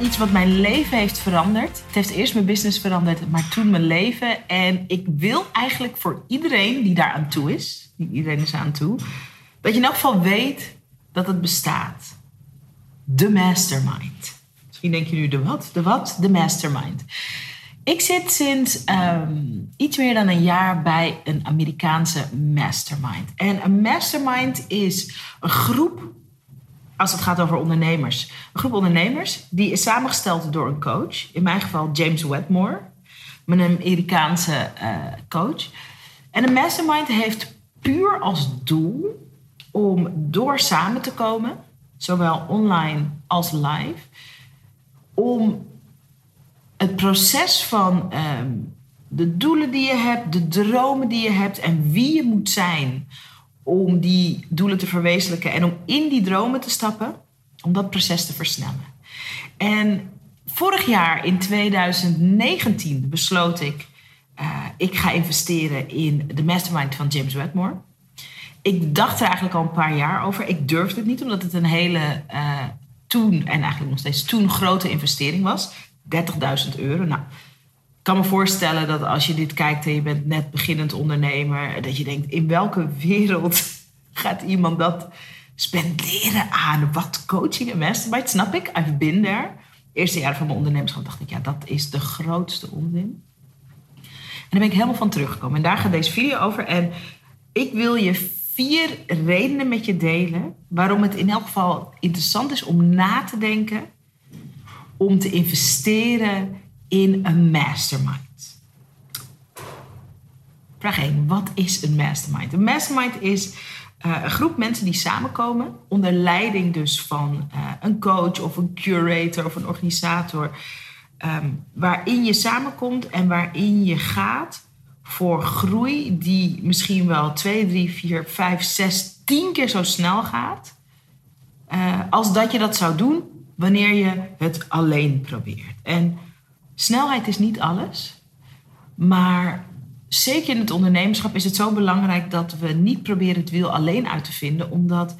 Iets wat mijn leven heeft veranderd. Het heeft eerst mijn business veranderd, maar toen mijn leven. En ik wil eigenlijk voor iedereen die daar aan toe is, iedereen is aan toe, dat je in elk geval weet dat het bestaat. De mastermind. Misschien denk je nu de wat? De wat? De mastermind. Ik zit sinds ehm, iets meer dan een jaar bij een Amerikaanse mastermind. En een mastermind is een groep als het gaat over ondernemers. Een groep ondernemers die is samengesteld door een coach. In mijn geval James Wedmore, een Amerikaanse uh, coach. En een mastermind heeft puur als doel om door samen te komen, zowel online als live, om het proces van ehm, de doelen die je hebt, de dromen die je hebt en wie je moet zijn om die doelen te verwezenlijken en om in die dromen te stappen, om dat proces te versnellen. En vorig jaar in 2019 besloot ik, uh, ik ga investeren in de mastermind van James Wedmore. Ik dacht er eigenlijk al een paar jaar over. Ik durfde het niet, omdat het een hele uh, toen, en eigenlijk nog steeds toen, grote investering was. 30.000 euro. Nou, kan me voorstellen dat als je dit kijkt en je bent net beginnend ondernemer, dat je denkt: in welke wereld gaat iemand dat spenderen aan wat coaching en mastermind? Snap ik, I've been there. Eerste jaar van mijn ondernemerschap dacht ik: ja, dat is de grootste onzin. En daar ben ik helemaal van teruggekomen. En daar gaat deze video over. En ik wil je vier redenen met je delen waarom het in elk geval interessant is om na te denken, om te investeren in een mastermind? Vraag 1. Wat is een mastermind? Een mastermind is uh, een groep mensen die samenkomen onder leiding dus van uh, een coach of een curator of een organisator. Um, waarin je samenkomt en waarin je gaat voor groei die misschien wel 2, 3, 4, 5, 6, 10 keer zo snel gaat. Uh, als dat je dat zou doen wanneer je het alleen probeert. En Snelheid is niet alles. Maar zeker in het ondernemerschap is het zo belangrijk dat we niet proberen het wiel alleen uit te vinden. Omdat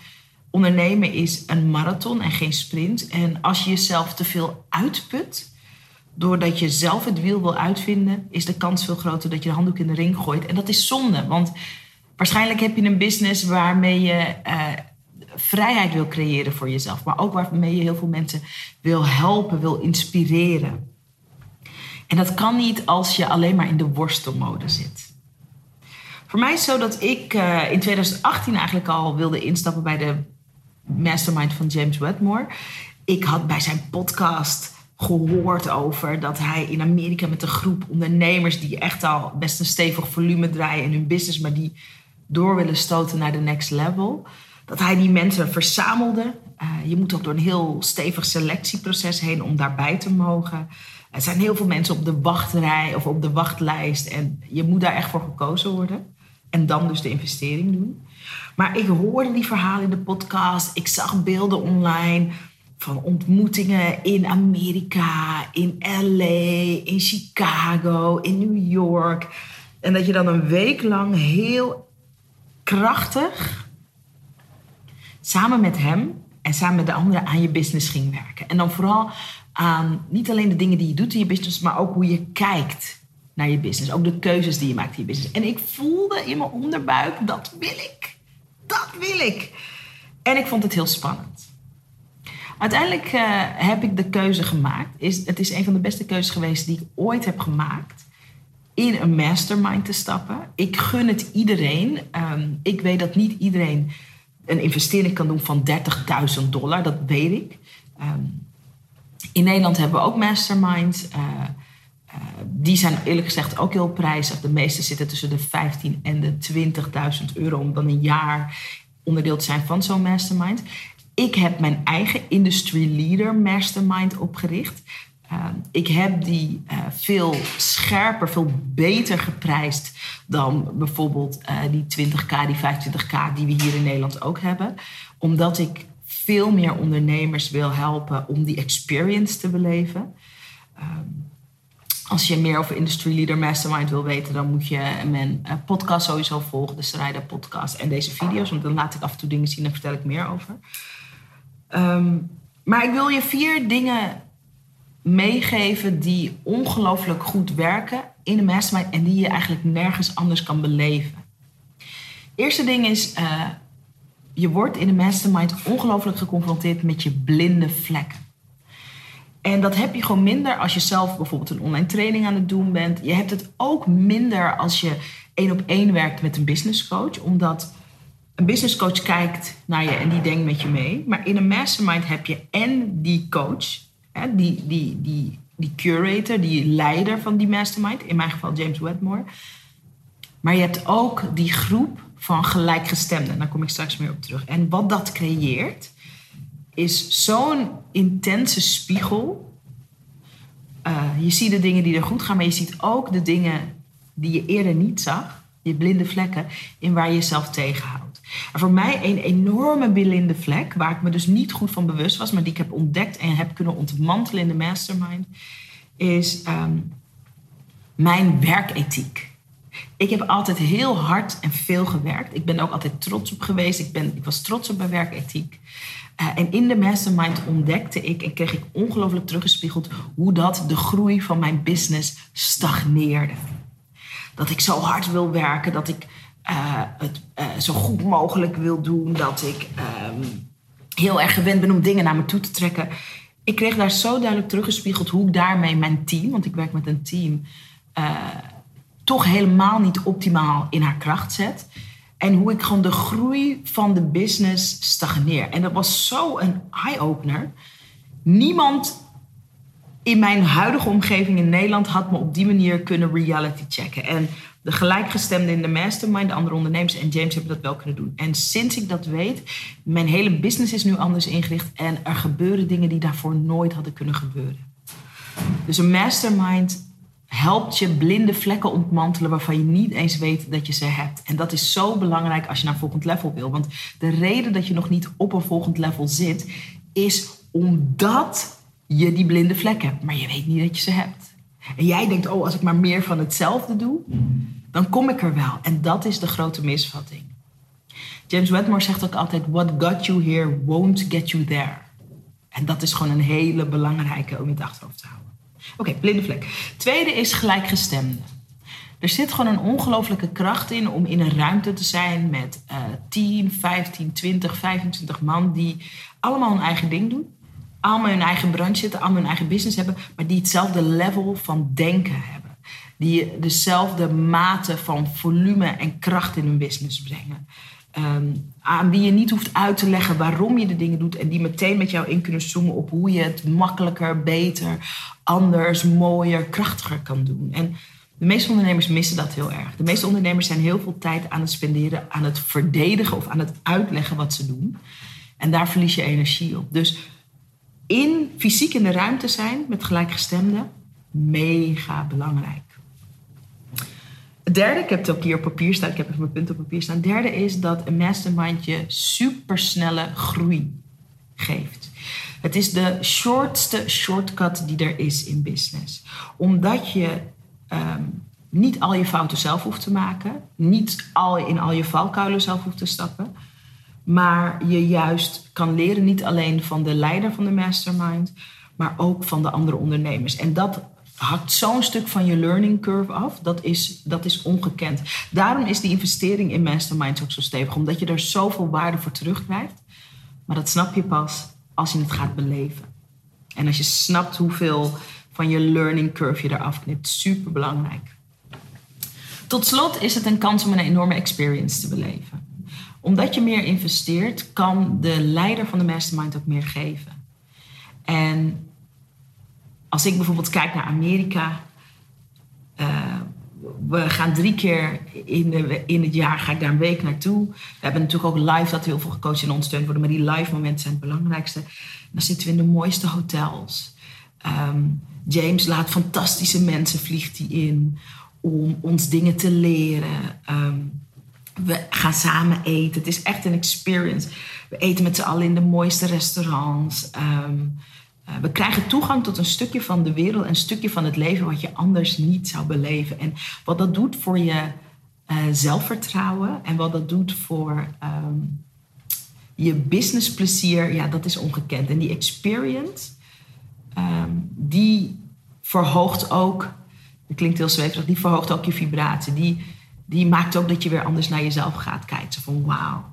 ondernemen is een marathon en geen sprint. En als je jezelf te veel uitput, doordat je zelf het wiel wil uitvinden, is de kans veel groter dat je de handdoek in de ring gooit. En dat is zonde, want waarschijnlijk heb je een business waarmee je uh, vrijheid wil creëren voor jezelf, maar ook waarmee je heel veel mensen wil helpen, wil inspireren. En dat kan niet als je alleen maar in de worstelmode zit. Voor mij is het zo dat ik uh, in 2018 eigenlijk al wilde instappen bij de mastermind van James Wedmore. Ik had bij zijn podcast gehoord over dat hij in Amerika met een groep ondernemers die echt al best een stevig volume draaien in hun business, maar die door willen stoten naar de next level. Dat hij die mensen verzamelde. Uh, je moet ook door een heel stevig selectieproces heen om daarbij te mogen. Er zijn heel veel mensen op de wachtrij of op de wachtlijst. En je moet daar echt voor gekozen worden. En dan dus de investering doen. Maar ik hoorde die verhalen in de podcast. Ik zag beelden online van ontmoetingen in Amerika, in LA, in Chicago, in New York. En dat je dan een week lang heel krachtig samen met hem en samen met de anderen aan je business ging werken. En dan vooral aan niet alleen de dingen die je doet in je business, maar ook hoe je kijkt naar je business. Ook de keuzes die je maakt in je business. En ik voelde in mijn onderbuik, dat wil ik. Dat wil ik. En ik vond het heel spannend. Uiteindelijk uh, heb ik de keuze gemaakt. Is, het is een van de beste keuzes geweest die ik ooit heb gemaakt. In een mastermind te stappen. Ik gun het iedereen. Um, ik weet dat niet iedereen een investering kan doen van 30.000 dollar. Dat weet ik. Um, in Nederland hebben we ook masterminds. Uh, uh, die zijn eerlijk gezegd ook heel prijzig. De meeste zitten tussen de 15 en de 20.000 euro om dan een jaar onderdeel te zijn van zo'n mastermind. Ik heb mijn eigen industry leader mastermind opgericht. Uh, ik heb die uh, veel scherper, veel beter geprijsd dan bijvoorbeeld uh, die 20k, die 25k die we hier in Nederland ook hebben. Omdat ik veel meer ondernemers wil helpen om die experience te beleven. Um, als je meer over Industry Leader Mastermind wil weten, dan moet je mijn uh, podcast sowieso volgen, de Sarayda podcast en deze video's, want dan laat ik af en toe dingen zien en vertel ik meer over. Um, maar ik wil je vier dingen meegeven die ongelooflijk goed werken in een mastermind en die je eigenlijk nergens anders kan beleven. Eerste ding is, uh, je wordt in een mastermind ongelooflijk geconfronteerd met je blinde vlekken. En dat heb je gewoon minder als je zelf bijvoorbeeld een online training aan het doen bent. Je hebt het ook minder als je één op één werkt met een business coach, omdat een business coach kijkt naar je en die denkt met je mee. Maar in een mastermind heb je en die coach, die, die, die, die curator, die leider van die mastermind, in mijn geval James Wedmore. Maar je hebt ook die groep van gelijkgestemden. Daar kom ik straks meer op terug. En wat dat creëert, is zo'n intense spiegel. Uh, je ziet de dingen die er goed gaan, maar je ziet ook de dingen die je eerder niet zag. Je blinde vlekken in waar je jezelf tegenhoudt. En voor mij een enorme blinde vlek, waar ik me dus niet goed van bewust was, maar die ik heb ontdekt en heb kunnen ontmantelen in de mastermind, is um, mijn werkethiek. Ik heb altijd heel hard en veel gewerkt. Ik ben ook altijd trots op geweest. Ik, ben, ik was trots op mijn werkethiek. Uh, en in de mastermind ontdekte ik en kreeg ik ongelooflijk teruggespiegeld hoe dat de groei van mijn business stagneerde. Dat ik zo hard wil werken, dat ik uh, het uh, zo goed mogelijk wil doen, dat ik um, heel erg gewend ben om dingen naar me toe te trekken. Ik kreeg daar zo duidelijk teruggespiegeld hoe ik daarmee mijn team, want ik werk met een team, toch helemaal niet optimaal in haar kracht zet. En hoe ik gewoon de groei van de business stagneer. En dat was zo een eye-opener. Niemand in mijn huidige omgeving in Nederland had me op die manier kunnen reality checken. En de gelijkgestemden in de mastermind, de andere ondernemers en James hebben dat wel kunnen doen. En sinds ik dat weet, mijn hele business is nu anders ingericht en er gebeuren dingen die daarvoor nooit hadden kunnen gebeuren. Dus een mastermind helpt je blinde vlekken ontmantelen waarvan je niet eens weet dat je ze hebt. En dat is zo belangrijk als je naar volgend level wil. Want de reden dat je nog niet op een volgend level zit, is omdat je die blinde vlek hebt. Maar je weet niet dat je ze hebt. En jij denkt, oh, als ik maar meer van hetzelfde doe, dan kom ik er wel. En dat is de grote misvatting. James Wedmore zegt ook altijd: What got you here won't get you there. En dat is gewoon een hele belangrijke om in het achterhoofd te houden. Oké, blinde vlek. Tweede is gelijkgestemde. Er zit gewoon een ongelooflijke kracht in om in een ruimte te zijn met uh, 10, 15, 20, 25 man die allemaal hun eigen ding doen. Allemaal hun eigen branche zitten, allemaal hun eigen business hebben, maar die hetzelfde level van denken hebben. Die dezelfde mate van volume en kracht in hun business brengen. Um, aan wie je niet hoeft uit te leggen waarom je de dingen doet. En die meteen met jou in kunnen zoomen op hoe je het makkelijker, beter, anders, mooier, krachtiger kan doen. En de meeste ondernemers missen dat heel erg. De meeste ondernemers zijn heel veel tijd aan het spenderen, aan het verdedigen of aan het uitleggen wat ze doen. En daar verlies je energie op. Dus in fysiek in de ruimte zijn met gelijkgestemden, mega belangrijk. Derde, ik heb het ook hier op papier staan, ik heb even mijn punt op papier staan. Derde is dat een mastermind je supersnelle groei geeft. Het is de shortste shortcut die er is in business. Omdat je um, niet al je fouten zelf hoeft te maken, niet al in al je valkuilen zelf hoeft te stappen, maar je juist kan leren niet alleen van de leider van de mastermind, maar ook van de andere ondernemers. En dat hakt zo'n stuk van je learning curve af. Dat is, dat is ongekend. Daarom is die investering in masterminds ook zo stevig. Omdat je er zoveel waarde voor terugkrijgt. Maar dat snap je pas als je het gaat beleven. En als je snapt hoeveel van je learning curve je eraf knipt. Super belangrijk. Tot slot is het een kans om een enorme experience te beleven. Omdat je meer investeert, kan de leider van de mastermind ook meer geven. En als ik bijvoorbeeld kijk naar Amerika. Uh, we gaan drie keer in, de, in het jaar, ga ik daar een week naartoe. We hebben natuurlijk ook live dat heel veel gecoacht en ondersteund worden. Maar die live momenten zijn het belangrijkste. Dan zitten we in de mooiste hotels. Um, James laat fantastische mensen, vliegt hij in. om ons dingen te leren. Ehm, we gaan samen eten. Het is echt een experience. We eten met z'n allen in de mooiste restaurants. Ehm, eh, we krijgen toegang tot een stukje van de wereld, een stukje van het leven wat je anders niet zou beleven. En wat dat doet voor je uh, zelfvertrouwen en wat dat doet voor ehm, je businessplezier, ja, dat is ongekend. En die experience, ehm, die verhoogt ook, dat klinkt heel zweverig, die verhoogt ook je vibratie. Die, die maakt ook dat je weer anders naar jezelf gaat kijken. Zo van wauw,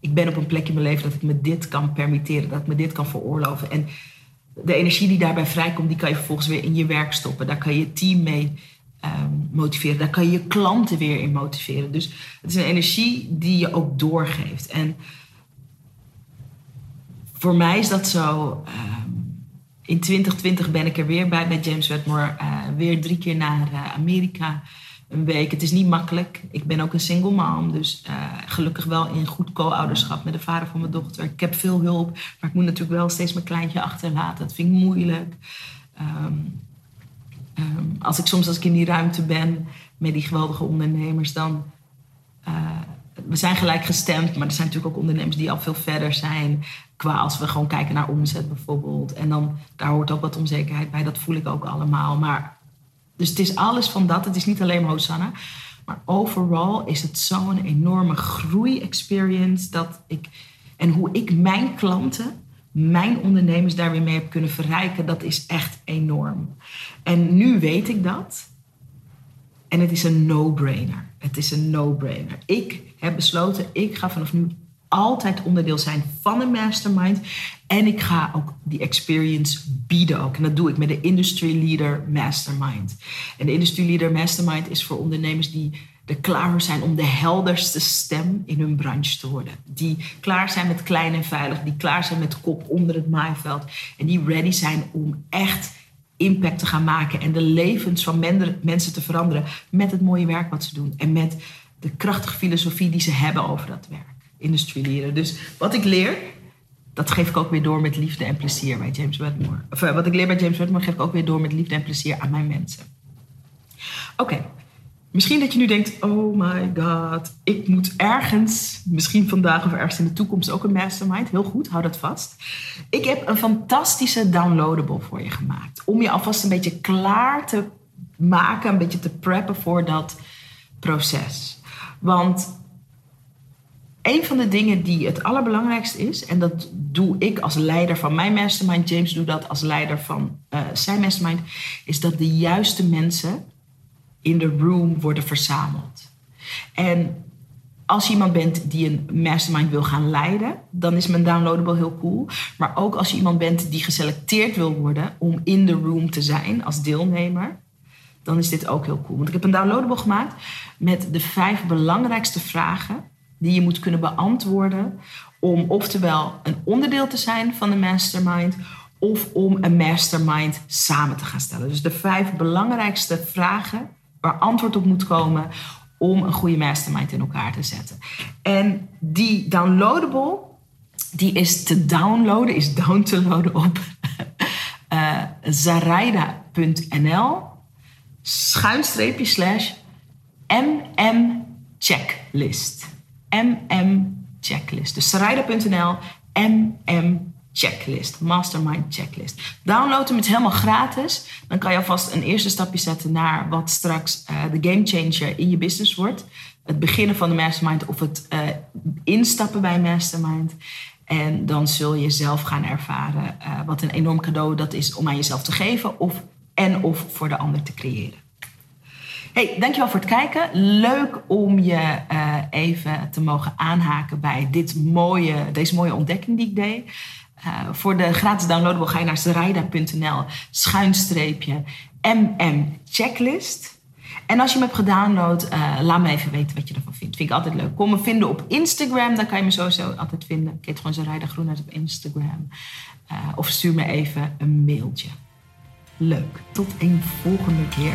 ik ben op een plek in mijn leven dat ik me dit kan permitteren, dat ik me dit kan veroorloven. En de energie die daarbij vrijkomt, die kan je vervolgens weer in je werk stoppen. Daar kan je team mee ehm, motiveren. Daar kan je je klanten weer in motiveren. Dus het is een energie die je ook doorgeeft. En voor mij is dat zo. Ehm, in 2020 ben ik er weer bij met James Wedmore. Uh, weer drie keer naar uh, Amerika een week. Het is niet makkelijk. Ik ben ook een single mom. Dus uh, gelukkig wel in goed co-ouderschap met de vader van mijn dochter. Ik heb veel hulp. Maar ik moet natuurlijk wel steeds mijn kleintje achterlaten. Dat vind ik moeilijk. Um, um, als ik soms als ik in die ruimte ben met die geweldige ondernemers, dan. Uh, we zijn gelijk gestemd, maar er zijn natuurlijk ook ondernemers die al veel verder zijn. Qua als we gewoon kijken naar omzet bijvoorbeeld. En dan, daar hoort ook wat onzekerheid bij. Dat voel ik ook allemaal. Maar dus het is alles van dat. Het is niet alleen Hosanna. Maar overal is het zo'n enorme groei-experience dat ik. En hoe ik mijn klanten, mijn ondernemers daar weer mee heb kunnen verrijken, dat is echt enorm. En nu weet ik dat. En het is een no-brainer. Het is een no-brainer. Ik heb besloten, ik ga vanaf nu altijd onderdeel zijn van een mastermind. En ik ga ook die experience bieden ook. En dat doe ik met de Industry Leader Mastermind. En de Industry Leader Mastermind is voor ondernemers die er klaar zijn om de helderste stem in hun branche te worden. Die klaar zijn met klein en veilig. Die klaar zijn met kop onder het maaiveld. En die ready zijn om echt impact te gaan maken. En de levens van mensen te veranderen. Met het mooie werk wat ze doen. En met de krachtige filosofie die ze hebben over dat werk industrie leren. Dus wat ik leer, dat geef ik ook weer door met liefde en plezier bij James Wedmore. Of uh, wat ik leer bij James Wedmore, geef ik ook weer door met liefde en plezier aan mijn mensen. Oké, misschien dat je nu denkt: oh my god, ik moet ergens, misschien vandaag of ergens in de toekomst ook een mastermind. Heel goed, hou dat vast. Ik heb een fantastische downloadable voor je gemaakt. Om je alvast een beetje klaar te maken, een beetje te preppen voor dat proces. Want een van de dingen die het allerbelangrijkste is, en dat doe ik als leider van mijn mastermind, James doet dat als leider van uh, zijn mastermind, is dat de juiste mensen in de room worden verzameld. En als je iemand bent die een mastermind wil gaan leiden, dan is mijn downloadable heel cool. Maar ook als je iemand bent die geselecteerd wil worden om in de room te zijn als deelnemer, dan is dit ook heel cool. Want ik heb een downloadable gemaakt met de vijf belangrijkste vragen die je moet kunnen beantwoorden om oftewel een onderdeel te zijn van de mastermind of om een mastermind samen te gaan stellen. Dus de vijf belangrijkste vragen waar antwoord op moet komen om een goede mastermind in elkaar te zetten. En die downloadable, die is te downloaden, is down te loaden op uh, eh, zaraida.nl schuinstreepje slash mm checklist. MM Checklist. Dus sarayda.nl MM Checklist. Mastermind Checklist. Download hem, het helemaal gratis. Dan kan je alvast een eerste stapje zetten naar wat straks uh, de game changer in je business wordt. Het beginnen van de mastermind of het uh, instappen bij mastermind. En dan zul je zelf gaan ervaren uh, wat een enorm cadeau dat is om aan jezelf te geven of, en of voor de ander te creëren. Hey, dankjewel voor het kijken. Leuk om je uh, even te mogen aanhaken bij dit mooie, deze mooie ontdekking die ik deed. Uh, voor de gratis downloadable ga je naar zeraida.nl schuinstreepje MM checklist. En als je hem hebt gedownload, uh, laat me even weten wat je ervan vindt. Vind ik altijd leuk. Kom me vinden op Instagram, dan kan je me sowieso altijd vinden. Ik heet gewoon Zeraida Groenhuis op Instagram. of stuur me even een mailtje. Leuk. Tot een volgende keer.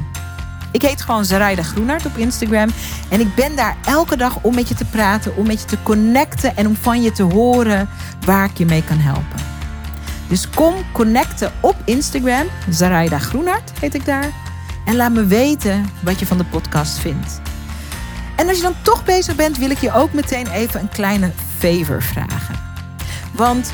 Ik heet gewoon Zaraida Groenart op Instagram. En ik ben daar elke dag om met je te praten, om met je te connecten en om van je te horen waar ik je mee kan helpen. Dus kom connecten op Instagram. Zaraida Groenart heet ik daar. En laat me weten wat je van de podcast vindt. En als je dan toch bezig bent, wil ik je ook meteen even een kleine favor vragen. Want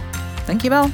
Dankjewel.